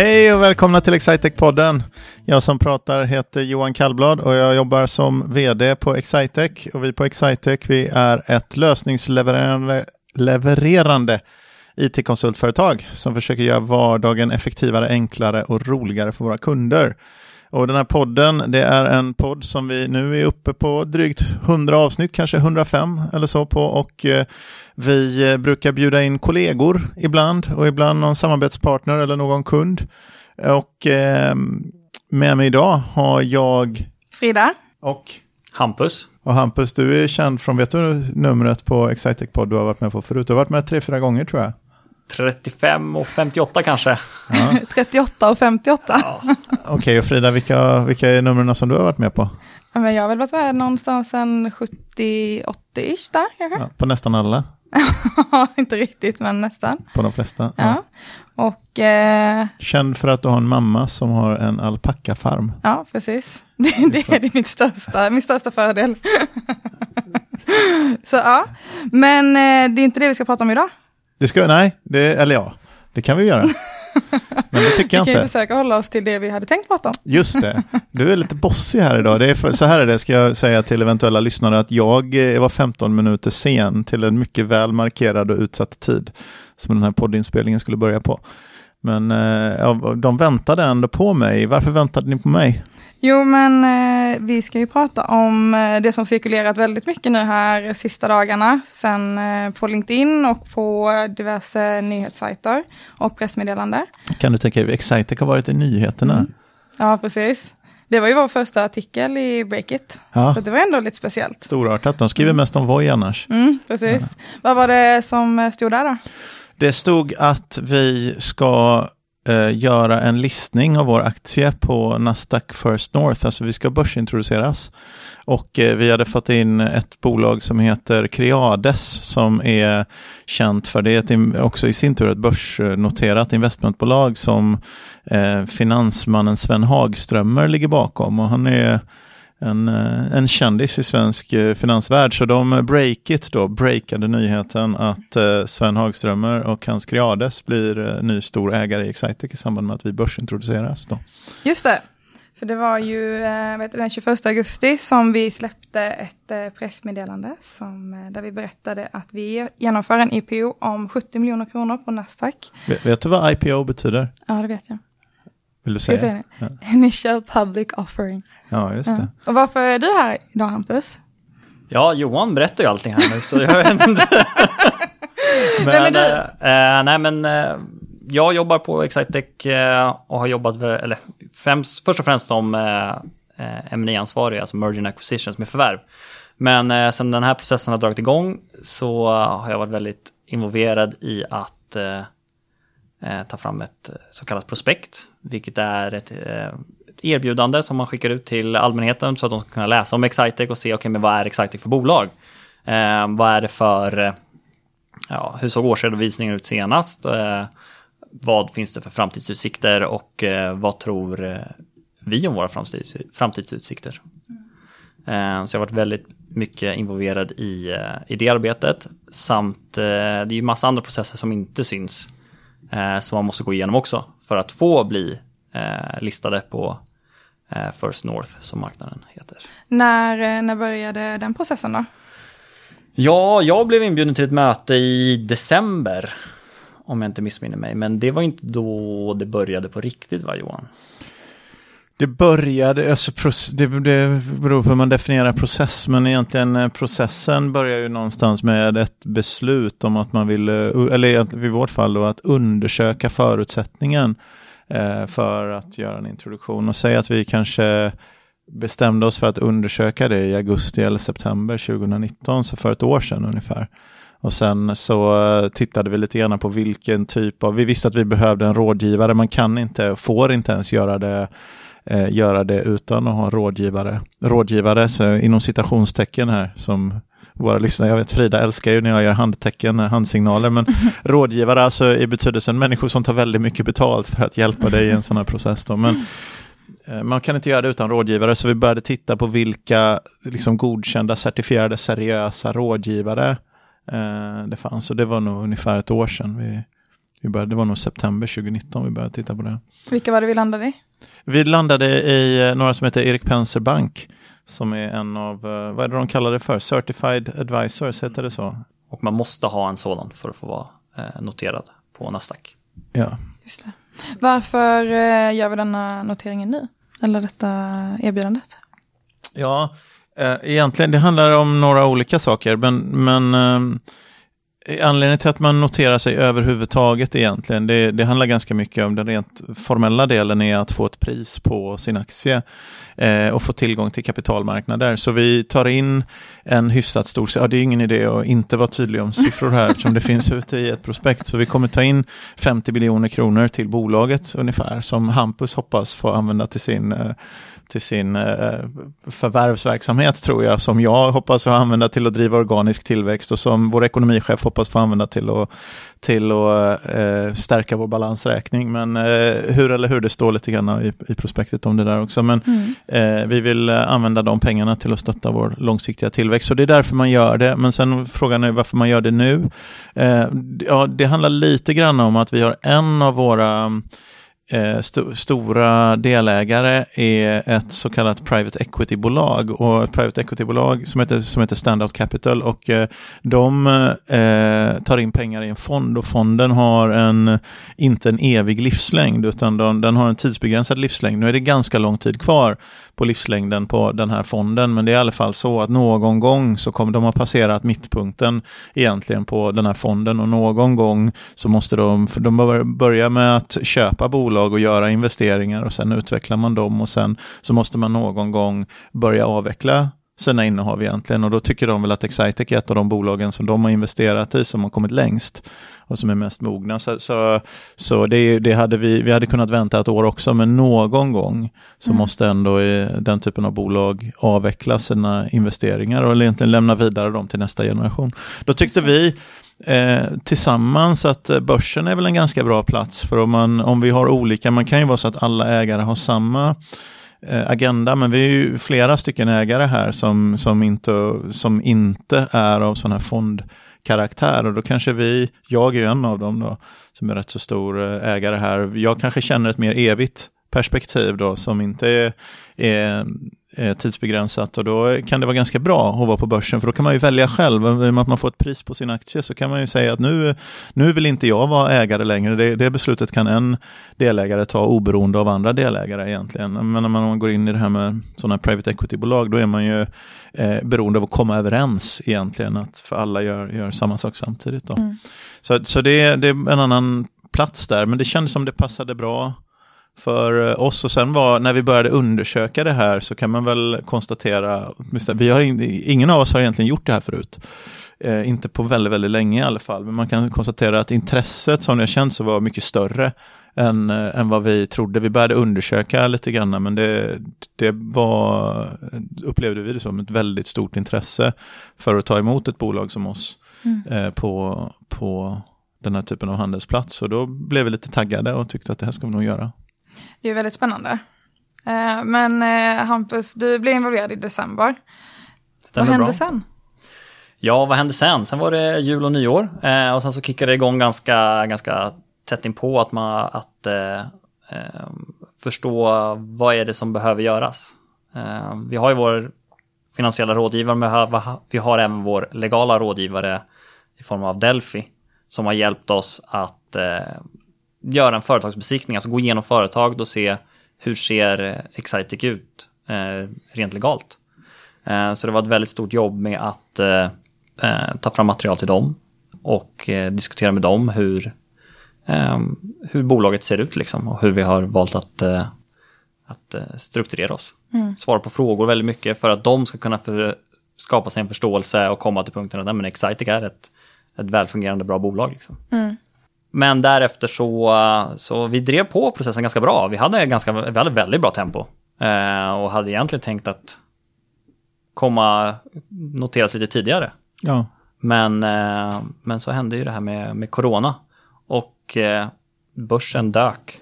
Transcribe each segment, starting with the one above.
Hej och välkomna till Excitec-podden. Jag som pratar heter Johan Kallblad och jag jobbar som vd på Excitec. Och vi på Excitec vi är ett lösningslevererande levererande it-konsultföretag som försöker göra vardagen effektivare, enklare och roligare för våra kunder. Och den här podden, det är en podd som vi nu är uppe på drygt 100 avsnitt, kanske 105 eller så på. Och eh, vi brukar bjuda in kollegor ibland och ibland någon samarbetspartner eller någon kund. Och eh, med mig idag har jag Frida. Och Hampus. Och Hampus, du är känd från, vet du numret på Excitec Pod du har varit med på förut? Du har varit med tre, fyra gånger tror jag. 35 och 58 kanske. Ja. 38 och 58. Ja. Okej, okay, och Frida, vilka, vilka är numren som du har varit med på? Men jag har väl varit med någonstans en 70-80-ish där kanske. Ja, på nästan alla? inte riktigt, men nästan. På de flesta? Ja. Och, eh... Känd för att du har en mamma som har en alpackafarm. Ja, precis. Det, det är mitt största, min största fördel. Så ja, men eh, det är inte det vi ska prata om idag. Det ska, nej, det, eller ja, det kan vi göra. Men det tycker jag inte. Vi kan ju försöka hålla oss till det vi hade tänkt prata om. Just det. Du är lite bossig här idag. Det är för, så här är det, ska jag säga till eventuella lyssnare, att jag var 15 minuter sen till en mycket väl markerad och utsatt tid som den här poddinspelningen skulle börja på. Men eh, de väntade ändå på mig. Varför väntade ni på mig? Jo, men eh, vi ska ju prata om eh, det som cirkulerat väldigt mycket nu här sista dagarna. Sen eh, på LinkedIn och på diverse nyhetssajter och pressmeddelande. Kan du tänka dig, Excitec har varit i nyheterna. Mm. Ja, precis. Det var ju vår första artikel i Breakit. Ja. Så det var ändå lite speciellt. Storartat, de skriver mm. mest om Voi annars. Mm, precis. Ja. Vad var det som stod där då? Det stod att vi ska eh, göra en listning av vår aktie på Nasdaq First North, alltså vi ska börsintroduceras. Och eh, vi hade fått in ett bolag som heter Creades som är känt för det, är också i sin tur ett börsnoterat investmentbolag som eh, finansmannen Sven Hagströmer ligger bakom och han är en, eh, en kändis i svensk eh, finansvärld. Så de breakit då, breakade nyheten att eh, Sven Hagströmer och hans Creades blir ny stor ägare i Excitec i samband med att vi börsintroduceras. Då. Just det. För det var ju vet du, den 21 augusti som vi släppte ett pressmeddelande som, där vi berättade att vi genomför en IPO om 70 miljoner kronor på Nasdaq. Vet, vet du vad IPO betyder? Ja, det vet jag. Vill du säga? säga ja. Initial Public Offering. Ja, just det. Ja. Och varför är du här idag, Hampus? Ja, Johan berättar ju allting här nu, så jag vet inte. men, du? Eh, nej, men eh, jag jobbar på Excitec eh, och har jobbat, med, eller främst, först och främst som eh, eh ansvarig alltså Merging Acquisitions med förvärv. Men eh, sen den här processen har dragit igång så har jag varit väldigt involverad i att eh, eh, Eh, ta fram ett eh, så kallat prospekt, vilket är ett eh, erbjudande som man skickar ut till allmänheten så att de ska kunna läsa om Excitec och se okay, men vad är Excitec för bolag. Eh, vad är det för, ja, hur såg årsredovisningen ut senast? Eh, vad finns det för framtidsutsikter och eh, vad tror vi om våra framtids, framtidsutsikter? Mm. så jag har varit väldigt mycket involverad i, i det arbetet samt det är ju massa andra processer som inte syns som man måste gå igenom också för att få bli listade på Eh, First North som marknaden heter. När, eh, när började den processen då? Ja, jag blev inbjuden till ett möte i december. Om jag inte missminner mig. Men det var inte då det började på riktigt va Johan? Det började, alltså det, det beror på hur man definierar process, men egentligen eh, processen börjar ju någonstans med ett beslut om att man vill, eh, eller i vårt fall då, att undersöka förutsättningen Eh, för att göra en introduktion. Och säg att vi kanske bestämde oss för att undersöka det i augusti eller september 2019, så för ett år sedan ungefär. Och sen så eh, tittade vi lite grann på vilken typ av, vi visste att vi behövde en rådgivare, man kan inte, får inte ens göra det eh, göra det utan att ha rådgivare. Rådgivare, så inom citationstecken här, som våra lyssnare. Jag vet Frida älskar ju när jag gör handtecken, handsignaler, men rådgivare alltså i betydelsen människor som tar väldigt mycket betalt för att hjälpa dig i en sån här process. Då. Men eh, man kan inte göra det utan rådgivare, så vi började titta på vilka liksom, godkända, certifierade, seriösa rådgivare eh, det fanns. Och det var nog ungefär ett år sedan vi Vi började, det var nog september 2019 vi började titta på det. Vilka var det vi landade i? Vi landade i eh, några som heter Erik Penser Bank. Som är en av, eh, vad är det de kallar det för? Certified Advisors, heter det så? Och man måste ha en sådan för att få vara eh, noterad på Nasdaq. Ja. Just det. Varför gör vi denna noteringen nu? Eller detta erbjudandet? Ja, egentligen det handlar om några olika saker, men, men eh, Anledningen till att man noterar sig överhuvudtaget egentligen, det, det, handlar ganska mycket om den rent formella delen är att få ett pris på sin aktie och få tillgång till kapitalmarknader. Så vi tar in en hyfsat stor, ja det är ingen idé att inte vara tydlig om siffror här eftersom det finns ute i ett prospekt. Så vi kommer ta in 50 miljoner kronor till bolaget ungefär som Hampus hoppas få använda till sin eh, till sin eh, förvärvsverksamhet tror jag, som jag hoppas att använda till att driva organisk tillväxt och som vår ekonomichef hoppas få använda till att, till att eh, stärka vår balansräkning. Men eh, hur eller hur, det står lite grann i, i prospektet om det där också. Men mm. eh, vi vill eh, använda de pengarna till att stötta vår långsiktiga tillväxt. Så det är därför man gör det. Men sen frågan är varför man gör det nu. Eh, ja, det handlar lite grann om att vi har en av våra Eh, st stora delägare är ett så kallat private equity-bolag. Och ett private equity-bolag som heter, som heter Standout Capital. Och eh, de eh, tar in pengar i en fond. Och fonden har en, inte en evig livslängd utan de, den har en tidsbegränsad livslängd. Nu är det ganska lång tid kvar på livslängden på den här fonden. Men det är i alla fall så att någon gång så kommer de ha passerat mittpunkten egentligen på den här fonden. Och någon gång så måste de, de börja med att köpa bolag bolag och göra investeringar och sen utvecklar man dem och sen så måste man någon gång börja avveckla sina innehav egentligen och då tycker de väl att Excitec är ett av de bolagen som de har investerat i som har kommit längst och som är mest mogna. Så, så, så det, det, hade vi, vi hade kunnat vänta ett år också men någon gång så mm. måste ändå den typen av bolag avveckla sina investeringar och egentligen lämna vidare dem till nästa generation. Då tyckte vi eh, tillsammans att eh, börsen är väl en ganska bra plats för om, man, om vi har olika, man kan ju vara så att alla ägare har samma eh, agenda, men vi är ju flera stycken ägare här som, som, inte, som inte är av sån här fondkaraktär och då kanske vi, jag är ju en av dem då, som är rätt så stor eh, ägare här, jag kanske känner ett mer evigt perspektiv då som inte är, är tidsbegränsat och då kan det vara ganska bra att vara på börsen för då kan man ju välja själv. I och med att man får ett pris på sin aktie så kan man ju säga att nu, nu vill inte jag vara ägare längre. Det, det beslutet kan en delägare ta oberoende av andra delägare egentligen. Men när man går in i det här med sådana private equity-bolag då är man ju eh, beroende av att komma överens egentligen. Att för alla gör, gör samma sak samtidigt. Då. Mm. Så, så det, det är en annan plats där men det kändes som det passade bra för eh, oss. Och sen var, när vi började undersöka det här så kan man väl konstatera, vi har ingen av oss har egentligen gjort det här förut. Eh, inte på väldigt, väldigt länge i alla fall. Men man kan konstatera att intresset som jag känt så var mycket större än, äh, än vad vi trodde. Vi började undersöka lite grann men det, det var, upplevde vi det som ett väldigt stort intresse för att ta emot ett bolag som oss mm. äh, på, på den här typen av handelsplats. Och då blev vi lite taggade och tyckte att det här ska vi nog göra. Det är väldigt spännande. Eh, men eh, Hampus, du blev involverad i december. Stämmer vad hände bra. sen? Ja, vad hände sen? Sen var det jul och nyår eh, och sen så kickade det igång ganska, ganska tätt in på att, man, att eh, förstå vad är det som behöver göras. Eh, vi har ju vår finansiella rådgivare, men vi har även vår legala rådgivare i form av Delphi som har hjälpt oss att eh, göra en företagsbesiktning, alltså gå igenom företag och se hur ser Excitec ut eh, rent legalt. Eh, så det var ett väldigt stort jobb med att eh, eh ta fram material till dem och eh, diskutera med dem hur, eh, hur bolaget ser ut liksom och hur vi har valt att, att strukturera oss. Mm. Svara på frågor väldigt mycket för att de ska kunna för, skapa sig en förståelse och komma till punkten att Excitec är ett, ett välfungerande bra bolag. Liksom. Mm. Men därefter så, så vi drev på processen ganska bra. Vi hade, ganska, vi hade väldigt bra tempo. Eh, och hade egentligen tänkt att komma, noteras lite tidigare. Ja. Men, eh, men så hände ju det här med, med corona. Och eh, börsen dök.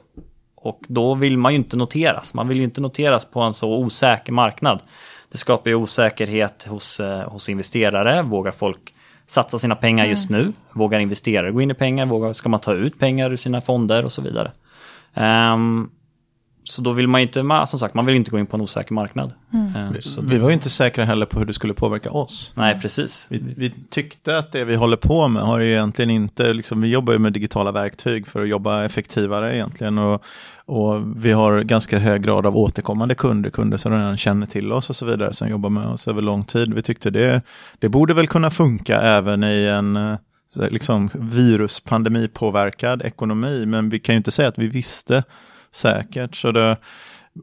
Och då vill man ju inte noteras. Man vill ju inte noteras på en så osäker marknad. Det skapar ju osäkerhet hos, hos investerare. Vågar folk satsa sina pengar just nu? Vågar investerare gå in i pengar? Vågar, ska man ta ut pengar ur sina fonder och så vidare? Um, så då vill man inte, som sagt, man vill inte gå in på en osäker marknad. Mm. Ehm, vi, vi var ju inte säkra heller på hur det skulle påverka oss. Nej, precis. Vi, vi, tyckte att det vi håller på med har ju egentligen inte, liksom, vi jobbar ju med digitala verktyg för att jobba effektivare egentligen. Och, och vi har ganska hög grad av återkommande kunder, kunder som redan känner till oss och så vidare, som jobbar med oss över lång tid. Vi tyckte det, det borde väl kunna funka även i en eh, liksom viruspandemipåverkad ekonomi, men vi kan ju inte säga att vi visste säkert. Så det,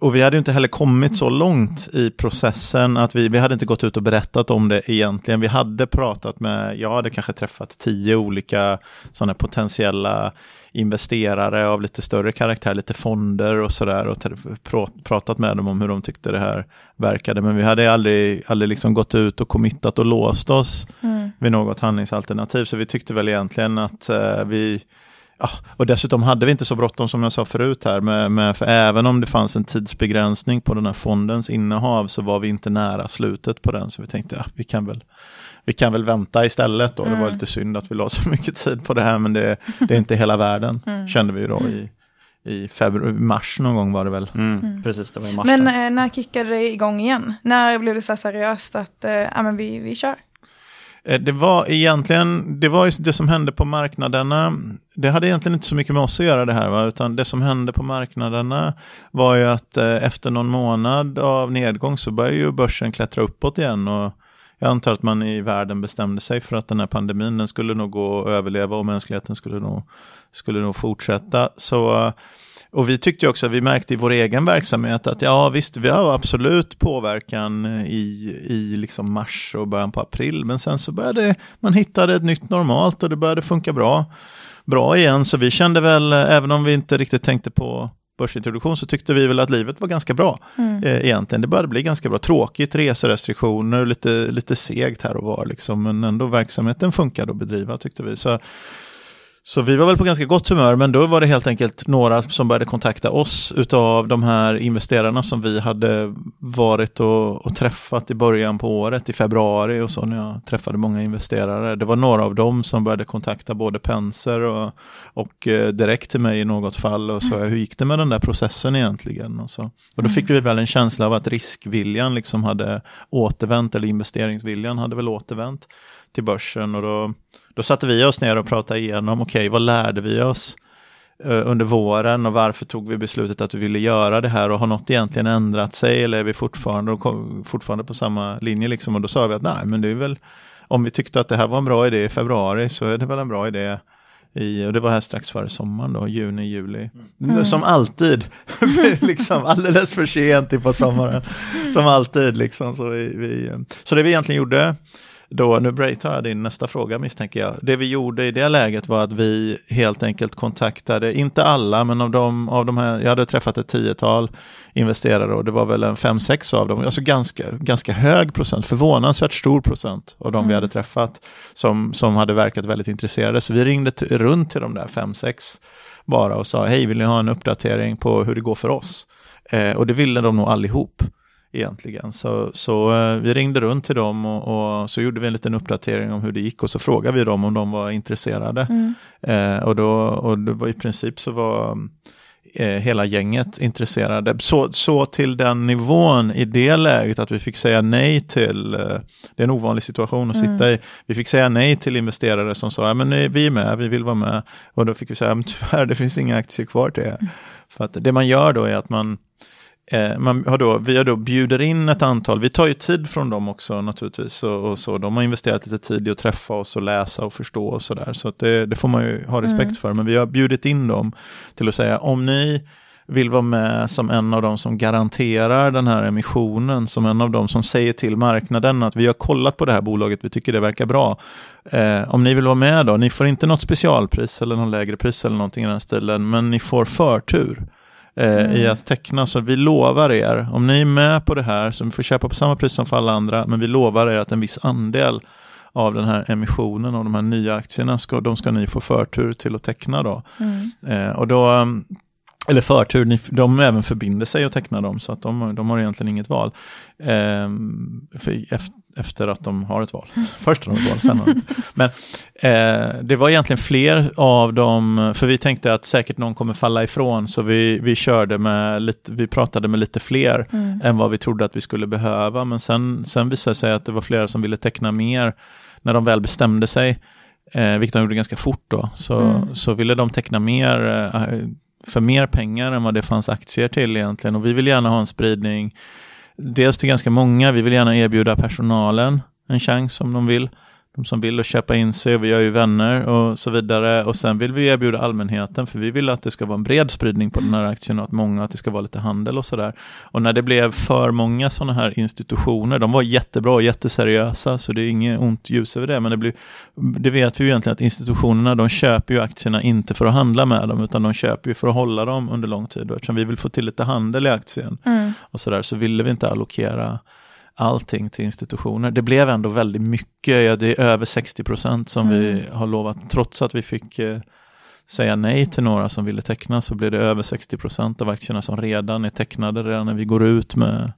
och vi hade inte heller kommit så långt i processen att vi, vi hade inte gått ut och berättat om det egentligen. Vi hade pratat med, jag hade kanske träffat tio olika sådana potentiella investerare av lite större karaktär, lite fonder och sådär och pratat med dem om hur de tyckte det här verkade. Men vi hade aldrig, aldrig liksom gått ut och committat och låst oss mm. vid något handlingsalternativ. Så vi tyckte väl egentligen att eh, vi Ja, och dessutom hade vi inte så bråttom som jag sa förut här, med, med, för även om det fanns en tidsbegränsning på den här fondens innehav så var vi inte nära slutet på den, så vi tänkte ja, vi kan väl vi kan väl vänta istället då. Mm. Det var mm. lite synd att vi la så mycket tid på det här, men det, det är inte hela världen, mm. kände vi då i, i februari, mars någon gång var det väl. Mm. mm. Precis, det var i mars. Men eh, när kickade det igång igen? När blev det så seriöst att eh, ja, men vi, vi kör? Eh, det var egentligen, det var ju det som hände på marknaderna. Det hade egentligen inte så mycket med oss att göra det här, va? utan det som hände på marknaderna var ju att eh, efter någon månad av nedgång så började ju börsen klättra uppåt igen. Och jag antar att man i världen bestämde sig för att den här pandemin den skulle nog gå att överleva och mänskligheten skulle nog, skulle nog fortsätta. Så eh, och vi tyckte också, vi märkte i vår egen verksamhet att ja visst, vi har absolut påverkan i, i liksom mars och början på april, men sen så började man hitta ett nytt normalt och det började funka bra, bra igen. Så vi kände väl, även om vi inte riktigt tänkte på börsintroduktion så tyckte vi väl att livet var ganska bra mm. eh, egentligen. Det började bli ganska bra. Tråkigt, reserestriktioner, lite, lite segt här och var liksom, men ändå verksamheten funkade att bedriva tyckte vi. Så så vi var väl på ganska gott humör, men då var det helt enkelt några som började kontakta oss utav de här investerarna som vi hade varit och, och, träffat i början på året, i februari och så när jag träffade många investerare. Det var några av dem som började kontakta både Penser och, och eh, direkt till mig i något fall och så hur gick det med den där processen egentligen? Och, så. och då fick vi väl en känsla av att riskviljan liksom hade återvänt, eller investeringsviljan hade väl återvänt till börsen och då, då satte vi oss ner och pratade igenom, okej, okay, vad lärde vi oss uh, under våren och varför tog vi beslutet att vi ville göra det här och har något egentligen ändrat sig eller är vi fortfarande, fortfarande på samma linje liksom och då sa vi att nej, men det är väl om vi tyckte att det här var en bra idé i februari så är det väl en bra idé i, och det var här strax före sommaren då, juni, juli. Mm. Som alltid, liksom alldeles för sent på sommaren. Som alltid liksom. Så, vi, vi, så det vi egentligen gjorde då, nu tar jag din nästa fråga misstänker jag. Det vi gjorde i det läget var att vi helt enkelt kontaktade, inte alla, men av de, av de här, jag hade träffat ett tiotal investerare och det var väl en fem, sex av dem, alltså ganska, ganska hög procent, förvånansvärt stor procent av de mm. vi hade träffat som, som hade verkat väldigt intresserade. Så vi ringde runt till de där fem, sex bara och sa, hej, vill ni ha en uppdatering på hur det går för oss? Eh, och det ville de nog allihop egentligen. Så, så eh, vi ringde runt till dem och, och, så gjorde vi en liten uppdatering om hur det gick och så frågade vi dem om de var intresserade. Mm. Eh, och, då, och det var i princip så var eh, hela gänget intresserade. Så, så till den nivån i det läget att vi fick säga nej till, eh, det är en ovanlig situation att mm. sitta i, vi fick säga nej till investerare som sa, ja men nej, vi är med, vi vill vara med. Och då fick vi säga, men tyvärr det finns inga aktier kvar till er. Mm. För att det man gör då är att man man har då, vi har då bjuder in ett antal, vi tar ju tid från dem också naturligtvis. Och, och så. De har investerat lite tid i att träffa oss och läsa och förstå och sådär. Så, så det, det, får man ju ha respekt mm. för. Men vi har bjudit in dem till att säga om ni vill vara med som en av dem som garanterar den här emissionen, som en av dem som säger till marknaden att vi har kollat på det här bolaget, vi tycker det verkar bra. Eh, om ni vill vara med då, ni får inte något specialpris eller någon lägre pris eller någonting i den stilen, men ni får förtur eh, mm. i att teckna. Så vi lovar er, om ni är med på det här, så vi får köpa på samma pris som för alla andra, men vi lovar er att en viss andel av den här emissionen och de här nya aktierna, ska, de ska ni få förtur till att teckna då. Mm. Eh, och då mm, eller förtur, de även förbinder sig att teckna dem så att de, de har egentligen inget val. Eh, för efter att de har ett val. Först har de ett val, sen har de. Men eh, det var egentligen fler av dem, för vi tänkte att säkert någon kommer falla ifrån, så vi, vi körde med lite, vi pratade med lite fler mm. än vad vi trodde att vi skulle behöva. Men sen, sen visade det sig att det var flera som ville teckna mer när de väl bestämde sig. Eh, vilket de gjorde ganska fort då, så, mm. så ville de teckna mer eh, för mer pengar än vad det fanns aktier till egentligen. Och vi vill gärna ha en spridning dels till ganska många. Vi vill gärna erbjuda personalen en chans om de vill. De som vill och köpa in sig, vi har ju vänner och så vidare. Och sen vill vi erbjuda allmänheten, för vi vill att det ska vara en bred spridning på den här aktien och att många, att det ska vara lite handel och sådär. Och när det blev för många sådana här institutioner, de var jättebra och jätteseriösa, så det är inget ont ljus över det, men det, blir, det vet vi ju egentligen att institutionerna, de köper ju aktierna inte för att handla med dem, utan de köper ju för att hålla dem under lång tid. Och eftersom vi vill få till lite handel i aktien mm. och sådär, så ville vi inte allokera allting till institutioner. Det blev ändå väldigt mycket, ja, det är över 60 procent som mm. vi har lovat, trots att vi fick eh, säga nej till några som ville teckna så blev det över 60 procent av aktierna som redan är tecknade redan när vi går ut med,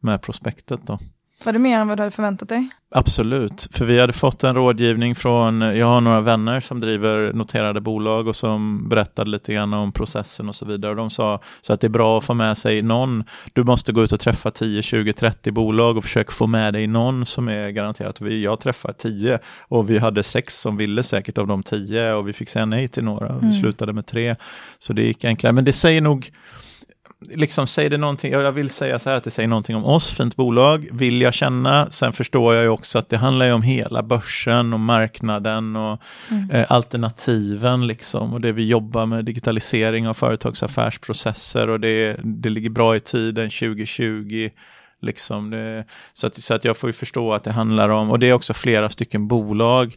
med prospektet. Då. Var det mer än vad du hade förväntat dig? Absolut, för vi hade fått en rådgivning från, jag har några vänner som driver noterade bolag och som berättade lite grann om processen och så vidare. Och de sa så att det är bra att få med sig någon, du måste gå ut och träffa 10, 20, 30 bolag och försöka få med dig någon som är garanterat. Vi, jag träffade 10 och vi hade sex som ville säkert av de 10 och vi fick säga nej till några och vi mm. slutade med tre. Så det gick enklare, men det säger nog liksom säger det någonting, jag vill säga så här att det säger någonting om oss, fint bolag, vill jag känna. Sen förstår jag ju också att det handlar ju om hela börsen och marknaden och mm. eh, alternativen liksom. Och det vi jobbar med, digitalisering av företagsaffärsprocesser och det, det ligger bra i tiden 2020. Liksom det, så, att, så att jag får ju förstå att det handlar om, och det är också flera stycken bolag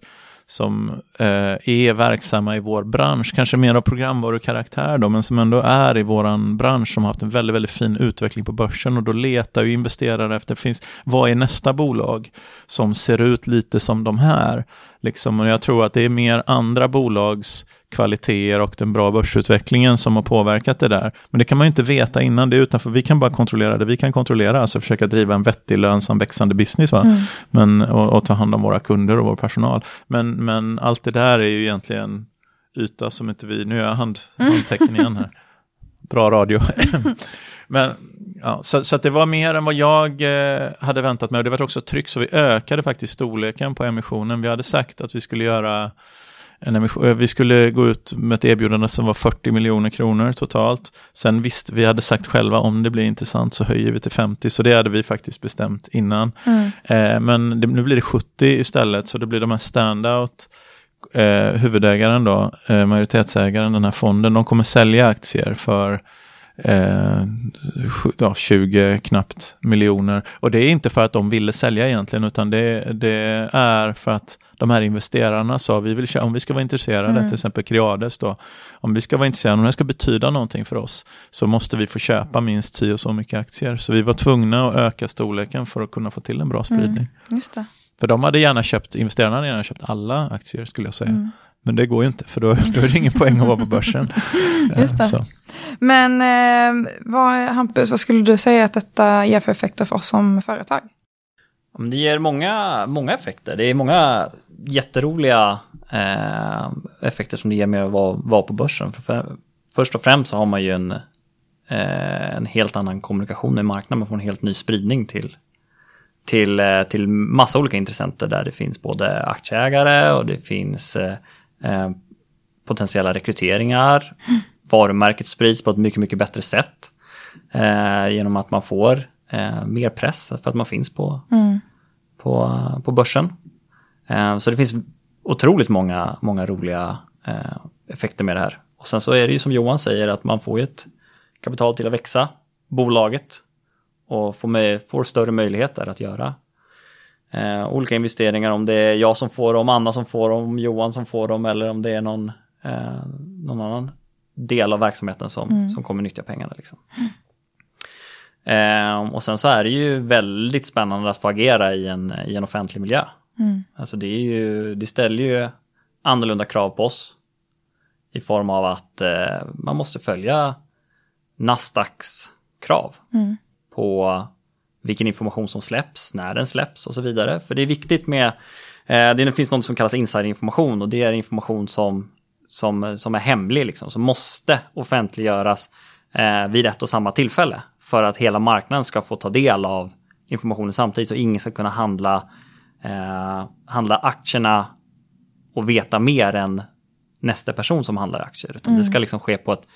som eh, är verksamma i vår bransch, kanske mer av programvarukaraktär då, men som ändå är i vår bransch som har haft en väldigt, väldigt fin utveckling på börsen och då letar ju investerare efter, finns, vad är nästa bolag som ser ut lite som de här? Liksom, och jag tror att det är mer andra bolags kvaliteter och den bra börsutvecklingen som har påverkat det där. Men det kan man ju inte veta innan det utanför. Vi kan bara kontrollera det vi kan kontrollera, alltså försöka driva en vettig, lönsam, växande business va? Mm. Men, och, och, ta hand om våra kunder och vår personal. Men, men allt det där är ju egentligen yta som inte vi, nu är jag hand, handteckningen här. Bra radio. Men, ja, så, så det var mer än vad jag eh, hade väntat mig och det var också tryck så vi ökade faktiskt storleken på emissionen. Vi hade sagt att vi skulle göra en emission, eh, vi skulle gå ut med ett erbjudande som var 40 miljoner kronor totalt. Sen visst, vi hade sagt själva om det blir intressant så höjer vi till 50, så det hade vi faktiskt bestämt innan. Mm. Eh, men det, nu blir det 70 istället, så det blir de här standout eh, huvudägaren då, eh, majoritetsägaren, den här fonden, de kommer sälja aktier för eh, 20 knappt miljoner. Och det är inte för att de ville sälja egentligen, utan det, det är för att de här investerarna sa, vi vill, om vi ska vara intresserade, mm. till exempel Creades då, om vi ska vara intresserade, om det ska betyda någonting för oss, så måste vi få köpa minst 10 och så mycket aktier. Så vi var tvungna att öka storleken för att kunna få till en bra spridning. Mm. För de hade gärna köpt, investerarna hade gärna köpt alla aktier skulle jag säga. Mm. Men det går ju inte, för då, då är det ingen poäng att vara på börsen. Just det. Så. Men eh, vad, Hampus, vad skulle du säga att detta ger för effekter för oss som företag? Det ger många, många effekter. Det är många jätteroliga eh, effekter som det ger med att vara, vara på börsen. För, för, först och främst så har man ju en, eh, en helt annan kommunikation i marknaden. Man får en helt ny spridning till, till, eh, till massa olika intressenter där det finns både aktieägare och det finns eh, potentiella rekryteringar. Varumärket sprids på ett mycket, mycket bättre sätt. Eh, genom att man får eh, mer press för att man finns på, mm. på, på börsen. Eh, så det finns otroligt många, många roliga eh, effekter med det här. Och sen så är det ju som Johan säger att man får ett kapital till att växa, bolaget, och får, med, får större möjligheter att göra eh, olika investeringar. Om det är jag som får dem, Anna som får dem, Johan som får dem eller om det är någon, eh, någon annan del av verksamheten som, mm. som kommer nyttja pengarna. Liksom. Eh, och sen så är det ju väldigt spännande att få agera i en, i en offentlig miljö. Mm. Alltså det, är ju, det ställer ju annorlunda krav på oss. I form av att eh, man måste följa Nasdaqs krav mm. på vilken information som släpps, när den släpps och så vidare. För det är viktigt med, eh, det finns något som kallas insiderinformation och det är information som, som, som är hemlig, liksom, som måste offentliggöras eh, vid ett och samma tillfälle. För att hela marknaden ska få ta del av informationen samtidigt så ingen ska kunna handla, eh, handla aktierna och veta mer än nästa person som handlar aktier. Utan mm. Det ska liksom ske på ett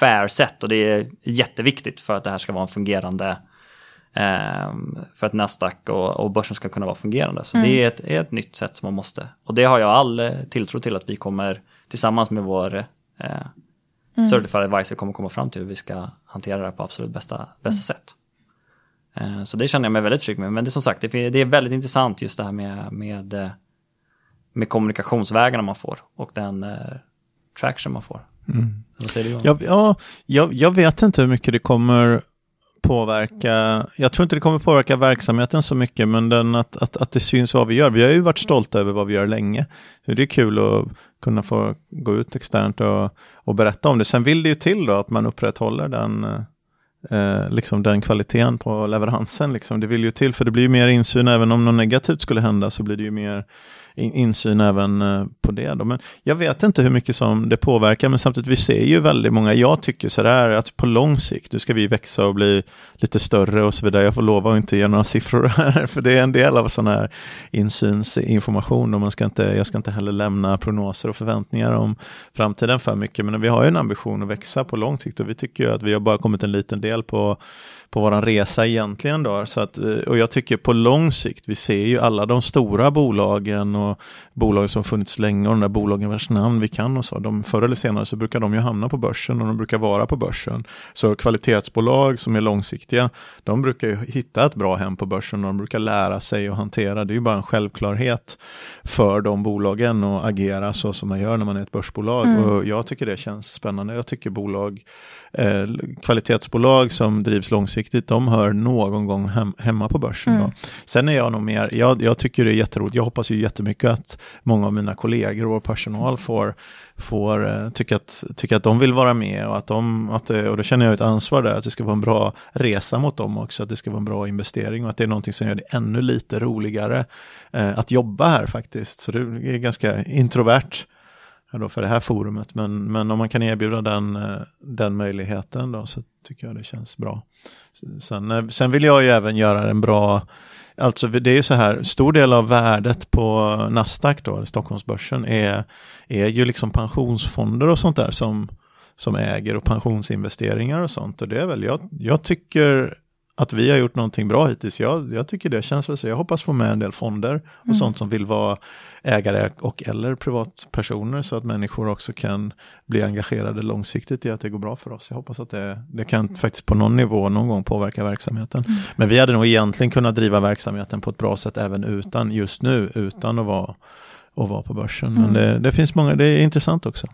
fair sätt och det är jätteviktigt för att det här ska vara en fungerande för att Nasdaq och, och börsen ska kunna vara fungerande. Så mm. det är ett, är ett, nytt sätt som man måste. Och det har jag all eh, tilltro till att vi kommer tillsammans med vår eh, mm. Certified Advisor kommer komma fram till hur vi ska hantera det här på absolut bästa, bästa mm. sätt. Eh, så det känner jag mig väldigt trygg med. Men det är som sagt, det är, det är väldigt intressant just det här med, med eh, med kommunikationsvägarna man får och den eh, traction man får. Mm. Vad säger du? Ja, ja jag, jag vet inte hur mycket det kommer påverka, jag tror inte det kommer påverka verksamheten så mycket, men den att, att, att det syns vad vi gör. Vi har ju varit stolta över vad vi gör länge. Så det är kul att kunna få gå ut externt och, och berätta om det. Sen vill det ju till då att man upprätthåller den, eh, liksom den kvaliteten på leveransen. Liksom. Det vill ju till, för det blir ju mer insyn, även om något negativt skulle hända så blir det ju mer insyn även eh, på det. Då. Men jag vet inte hur mycket som det påverkar, men samtidigt vi ser ju väldigt många, jag tycker sådär att på lång sikt, nu ska vi växa och bli lite större och så vidare. Jag får lova att inte ge några siffror här, för det är en del av sån här insynsinformation och man ska inte, jag ska inte heller lämna prognoser och förväntningar om framtiden för mycket, men vi har ju en ambition att växa på lång sikt och vi tycker att vi har bara kommit en liten del på på våran resa egentligen då. Så att, eh, och jag tycker på lång sikt, vi ser ju alla de stora bolagen och bolag som funnits länge och de där bolagen vars namn vi kan och så. De, förr eller senare så brukar de ju hamna på börsen och de brukar vara på börsen. Så kvalitetsbolag som är långsiktiga, de brukar ju hitta ett bra hem på börsen och de brukar lära sig att hantera. Det är ju bara en självklarhet för de bolagen att agera så som man gör när man är ett börsbolag. Mm. Och jag tycker det känns spännande. Jag tycker bolag eh, kvalitetsbolag som drivs långsiktigt, de hör någon gång hem, hemma på börsen. Mm. Sen är jag nog mer, jag, jag tycker det är jätteroligt, jag hoppas ju jättemycket att många av mina kollegor och personal får, får eh, tycka, att, tycka att de vill vara med och att de, att det, och då känner jag ett ansvar där, att det ska vara en bra resa mot dem också, att det ska vara en bra investering och att det är någonting som gör det ännu lite roligare eh, att jobba här faktiskt. Så det är ganska introvert då för det här forumet. Men, men om man kan erbjuda den, eh, den möjligheten då så tycker jag det känns bra. Sen, sen vill jag ju även göra en bra Alltså det är ju så här, stor del av värdet på Nasdaq då, Stockholmsbörsen, är, är ju liksom pensionsfonder och sånt där som, som äger och pensionsinvesteringar och sånt. Och det är väl, jag, jag tycker att vi har gjort någonting bra hittills. Jag, jag tycker det känns väl så. Jag hoppas få med en del fonder och mm. sånt som vill vara ägare och eller privatpersoner så att människor också kan bli engagerade långsiktigt i att det går bra för oss. Jag hoppas att det, det kan faktiskt på någon nivå någon gång påverka verksamheten. Mm. Men vi hade nog egentligen kunnat driva verksamheten på ett bra sätt även utan, just nu, utan att vara, att vara på börsen. Mm. Men det, det finns många, det är intressant också.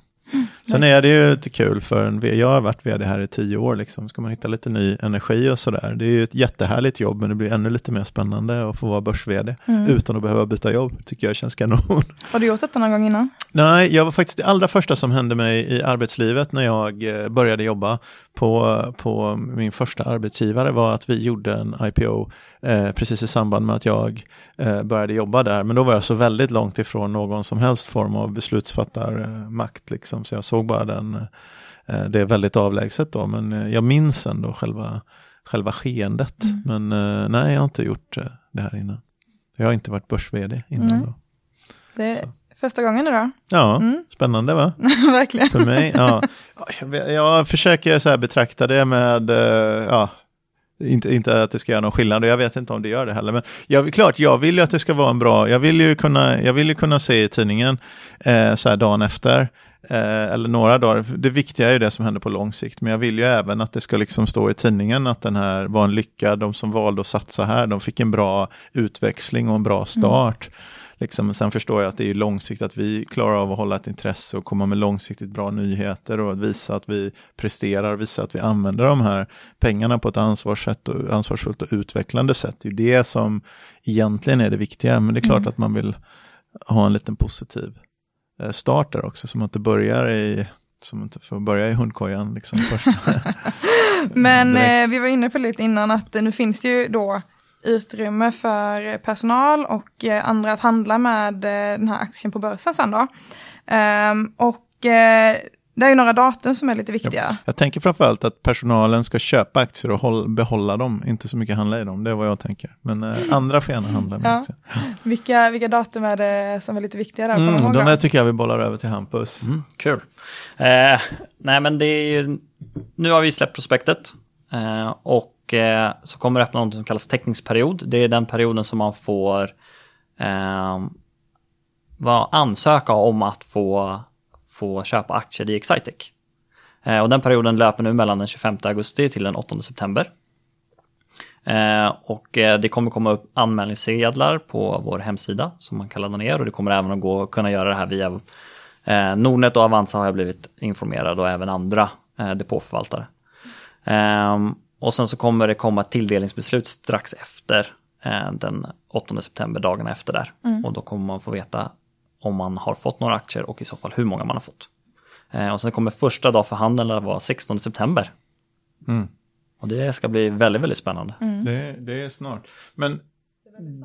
Sen är det ju lite kul för en, jag har varit vd här i tio år, liksom. ska man hitta lite ny energi och sådär. Det är ju ett jättehärligt jobb, men det blir ännu lite mer spännande att få vara börs-vd mm. utan att behöva byta jobb, tycker jag känns kanon. Har du gjort detta någon gång innan? Nej, jag var faktiskt det allra första som hände mig i arbetslivet när jag eh, började jobba på, på min första arbetsgivare var att vi gjorde en IPO eh, precis i samband med att jag eh, började jobba där. Men då var jag så väldigt långt ifrån någon som helst form av beslutsfattarmakt. Liksom. Så jag såg bara den, eh, det är väldigt avlägset då, men eh, jag minns ändå själva, själva skeendet. Mm. Men eh, nej, jag har inte gjort det här innan. Jag har inte varit börs-vd innan mm. då. Det, så. Första gången idag. Ja, mm. spännande va? Verkligen. För mig, ja. Jag, jag försöker så betrakta det med, ja, inte, inte att det ska göra någon skillnad och jag vet inte om det gör det heller. Men jag, klart, jag vill ju att det ska vara en bra, jag vill ju kunna, jag vill ju kunna se i tidningen eh, så här dagen efter, eh, eller några dagar. Det viktiga är ju det som händer på lång sikt, men jag vill ju även att det ska liksom stå i tidningen att den här var en lycka, de som valde att satsa här, de fick en bra utväxling och en bra start. Mm. Liksom, sen förstår jag att det är långsiktigt att vi klarar av att hålla ett intresse och komma med långsiktigt bra nyheter och att visa att vi presterar, visa att vi använder de här pengarna på ett ansvarssätt och, ansvarsfullt och utvecklande sätt. Det är det som egentligen är det viktiga, men det är klart mm. att man vill ha en liten positiv eh, start där också, som att det börjar i som inte får börja i hundkojan. Liksom, Men eh, vi var inne på lite innan att nu finns det ju då utrymme för personal och eh, andra att handla med eh, den här aktien på börsen sen då. Um, och eh, det är ju några datum som är lite viktiga. Ja. Jag tänker framförallt att personalen ska köpa aktier och håll, behålla dem, inte så mycket handla i dem. Det är vad jag tänker. Men eh, andra får gärna handla med ja. aktier. Vilka, vilka datum är det som är lite viktiga där? Mm, de där tycker jag vi bollar över till Hampus. Mm, kul. Eh, nej men det är ju, nu har vi släppt prospektet. Eh, och eh, så kommer det öppna något som kallas teckningsperiod. Det är den perioden som man får eh, ansöka om att få få köpa aktier i Excitec. Eh, och den perioden löper nu mellan den 25 augusti till den 8 september. Eh, och eh, det kommer komma upp anmälningssedlar på vår hemsida som man kan ladda ner och det kommer även att gå kunna göra det här via eh, Nordnet och Avanza har jag blivit informerad och även andra eh, depåförvaltare. Ehm, och sen så kommer det komma ett tilldelningsbeslut strax efter den 8 september, dagarna efter där. Mm. Och då kommer man få veta om man har fått några aktier och i så fall hur många man har fått. Eh, och sen kommer första dag för handeln att vara 16 september. Mm. Och det ska bli väldigt, väldigt spännande. Mm. Det, det, är snart. Men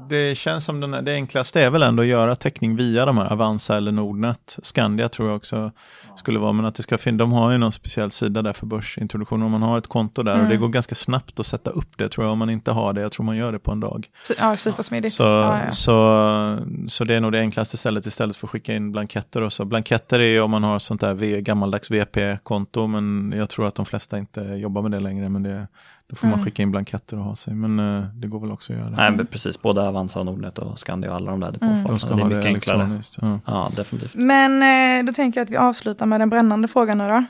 det känns som den, det enklaste är väl ändå att göra täckning via de här Avanza eller Nordnet. Skandia tror jag också skulle vara, men att det ska finnas, de har ju någon speciell sida där för börsintroduktion. Om man har ett konto där mm. och det mm. går ganska snabbt att sätta upp det tror jag om man inte har det. Jag tror man gör det på en dag. Ja, supersmidigt. Så, ja, ja. Så, så det är nog det enklaste stället istället för att skicka in blanketter och så. Blanketter är ju om man har sånt där gammaldags VP-konto, men jag tror att de flesta inte jobbar med det längre. Men det då får mm. man skicka in blanketter och ha sig, men uh, det går väl också att göra. Nej, men precis, både Avanza och Nordnet och Skandia och alla de där depåförvaltarna. Mm. Det är mycket enklare. Ja. ja, definitivt. Men eh, då tänker jag att vi avslutar med den brännande frågan nu då.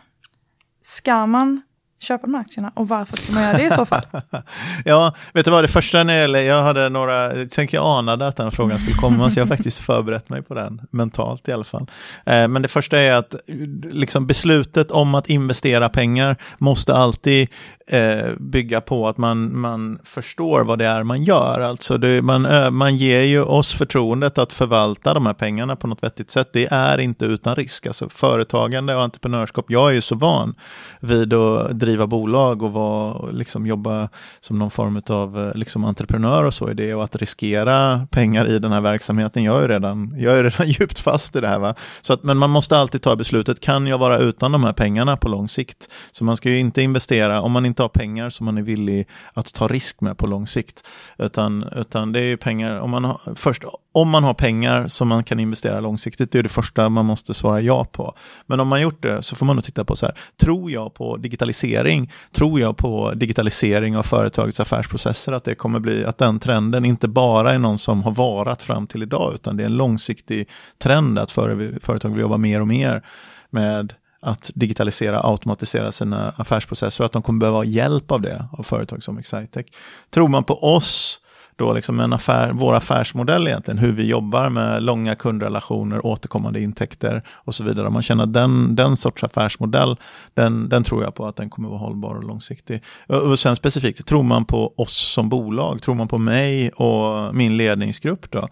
Ska man köpa de här aktierna och varför ska man göra det i så fall? ja, vet du vad, det första när det gäller, jag hade några, jag tänkte jag anade att den frågan skulle komma, så jag har faktiskt förberett mig på den, mentalt i alla fall. Eh, men det första är att liksom beslutet om att investera pengar måste alltid eh, bygga på att man, man förstår vad det är man gör. Alltså det, man, man ger ju oss förtroendet att förvalta de här pengarna på något vettigt sätt. Det är inte utan risk. Alltså företagande och entreprenörskap, jag är ju så van vid att driva bolag och vara, liksom jobba som någon form av eh, liksom entreprenör och så i det och att riskera pengar i den här verksamheten. Jag är redan, jag är redan djupt fast i det här. Va? Så att, men man måste alltid ta beslutet, kan jag vara utan de här pengarna på lång sikt? Så man ska ju inte investera, om man inte har pengar som man är villig att ta risk med på lång sikt. Utan, utan det är pengar, om man har, först, om man har pengar som man kan investera långsiktigt, det är det första man måste svara ja på. Men om man gjort det så får man nog titta på så här, tror jag på digitalisering? Tror jag på digitalisering av företagets affärsprocesser, att det kommer bli, att den trenden inte bara är någon som har varat fram till idag, utan det är en långsiktig trend att företag vill jobba mer och mer med att digitalisera, automatisera sina affärsprocesser och att de kommer behöva hjälp av det av företag som Excitec. Tror man på oss, då liksom en affär, vår affärsmodell egentligen, hur vi jobbar med långa kundrelationer, återkommande intäkter och så vidare. Om man känner den, den sorts affärsmodell, den, den tror jag på att den kommer vara hållbar och långsiktig. Och sen specifikt, tror man på oss som bolag, tror man på mig och min ledningsgrupp då,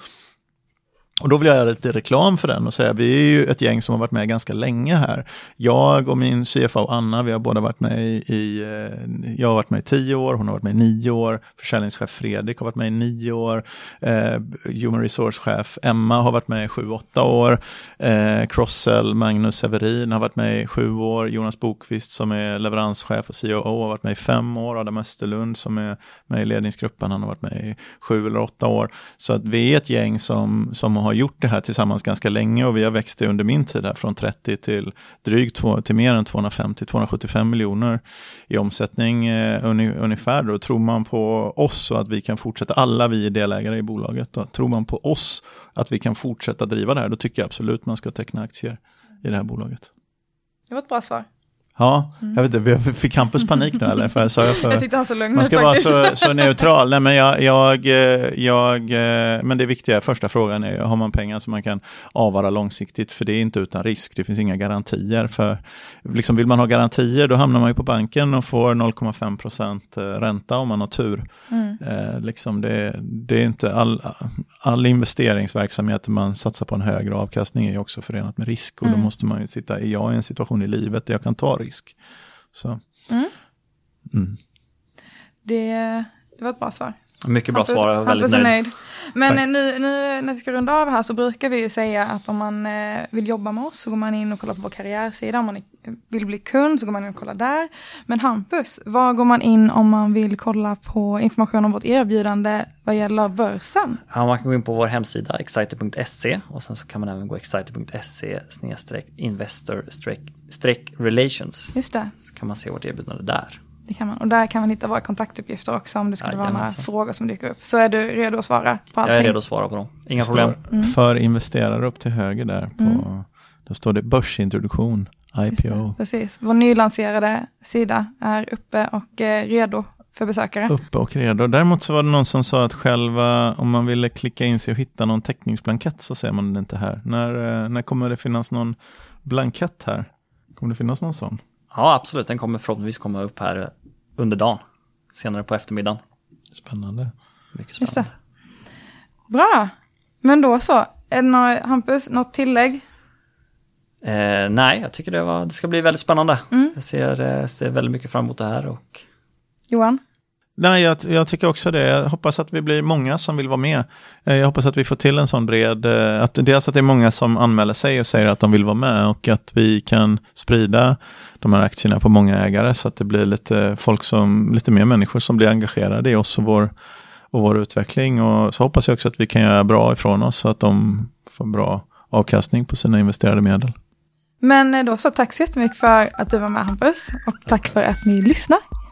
och då vill jag göra lite reklam för den och säga, vi är ju ett gäng som har varit med ganska länge här. Jag och min CFO Anna, vi har båda varit med i, eh, jag har varit med i tio år, hon har varit med i nio år, försäljningschef Fredrik har varit med i nio år, eh, human resource-chef Emma har varit med i sju, åtta år, eh, Crossell, Magnus Severin har varit med i sju år, Jonas Bokvist som är leveranschef och COO har varit med i fem år, Adam Österlund som är med i ledningsgruppen, han har varit med i sju eller åtta år. Så att vi är ett gäng som, som har har gjort det här tillsammans ganska länge och vi har växt det under min tid här från 30 till drygt två, till mer än 250-275 miljoner i omsättning eh, ungefär. Då. Tror man på oss och att vi kan fortsätta, alla vi är delägare i bolaget, då. tror man på oss att vi kan fortsätta driva det här, då tycker jag absolut man ska teckna aktier i det här bolaget. Det var ett bra svar. Ja, mm. jag vet inte, fick Hampus panik nu eller? För, sa jag, för, jag tyckte han så lugn Man ska vara så, så, neutral. Nej, men, jag, jag, jag, men det viktiga, första frågan är, har man pengar som man kan avvara långsiktigt? För det är inte utan risk, det finns inga garantier. För liksom Vill man ha garantier, då hamnar man ju på banken och får 0,5 procent eh, ränta om man har tur. Mm. Eh, liksom det, det är inte all, all investeringsverksamhet man satsar på en högre avkastning är också förenat med risk. Och mm. då måste man ju sitta, är jag i en situation i livet där jag kan ta risk. Så. Mm. Mm. Det, det var ett bra svar. Mycket bra Hampus, svar, jag är väldigt nöjd. nöjd. Men eh, nu, nu när vi ska runda av här så brukar vi ju säga att om man eh, vill jobba med oss så går man in och kollar på vår karriärsida. Om man vill bli kund så går man in och kollar där. Men Hampus, var går man in om man vill kolla på information om vårt erbjudande vad gäller börsen? Ja, man kan gå in på vår hemsida exciter.se och sen så kan man även gå exciter.se investor relations. Just det, Så kan man se vårt erbjudande där. Det kan man. Och där kan man hitta våra kontaktuppgifter också om det skulle vara några frågor som dyker upp. Så är du redo att svara på allting? Jag är redo att svara på dem. Inga problem. Står För investerare upp till höger där. På, Mm. Då står det börsintroduktion, IPO. precis. Vår nylanserade sida är uppe och eh, redo för besökare. Uppe och redo. Däremot så var det någon som sa att själva, om man ville klicka in sig och hitta någon täckningsblankett så ser man den inte här. När, eh, när kommer det finnas någon blankett här? Kommer det finnas någon sån? Ja, absolut. Den kommer förhoppningsvis komma upp här under dagen. Senare på eftermiddagen. Spännande. Mycket Just det. spännande. Bra, men då så. Är det några, Hampus, något tillägg? Eh, nej, jag tycker det, var, det ska bli väldigt spännande. Mm. Jag ser, eh, ser väldigt mycket fram emot det här. Och, Johan? Nej, jag, jag tycker också det. Jag hoppas att vi blir många som vill vara med. Eh, jag hoppas att vi får till en sån bred, eh, att dels att det är många som anmäler sig och säger att de vill vara med och att vi kan sprida de här aktierna på många ägare så att det blir lite folk som, lite mer människor som blir engagerade i oss och vår, och vår utveckling. Och så hoppas jag också att vi kan göra bra ifrån oss så att de får bra avkastning på sina investerade medel. Men eh, då så, tack så jättemycket för att du var med Hampus. Och tack för att ni lyssnar.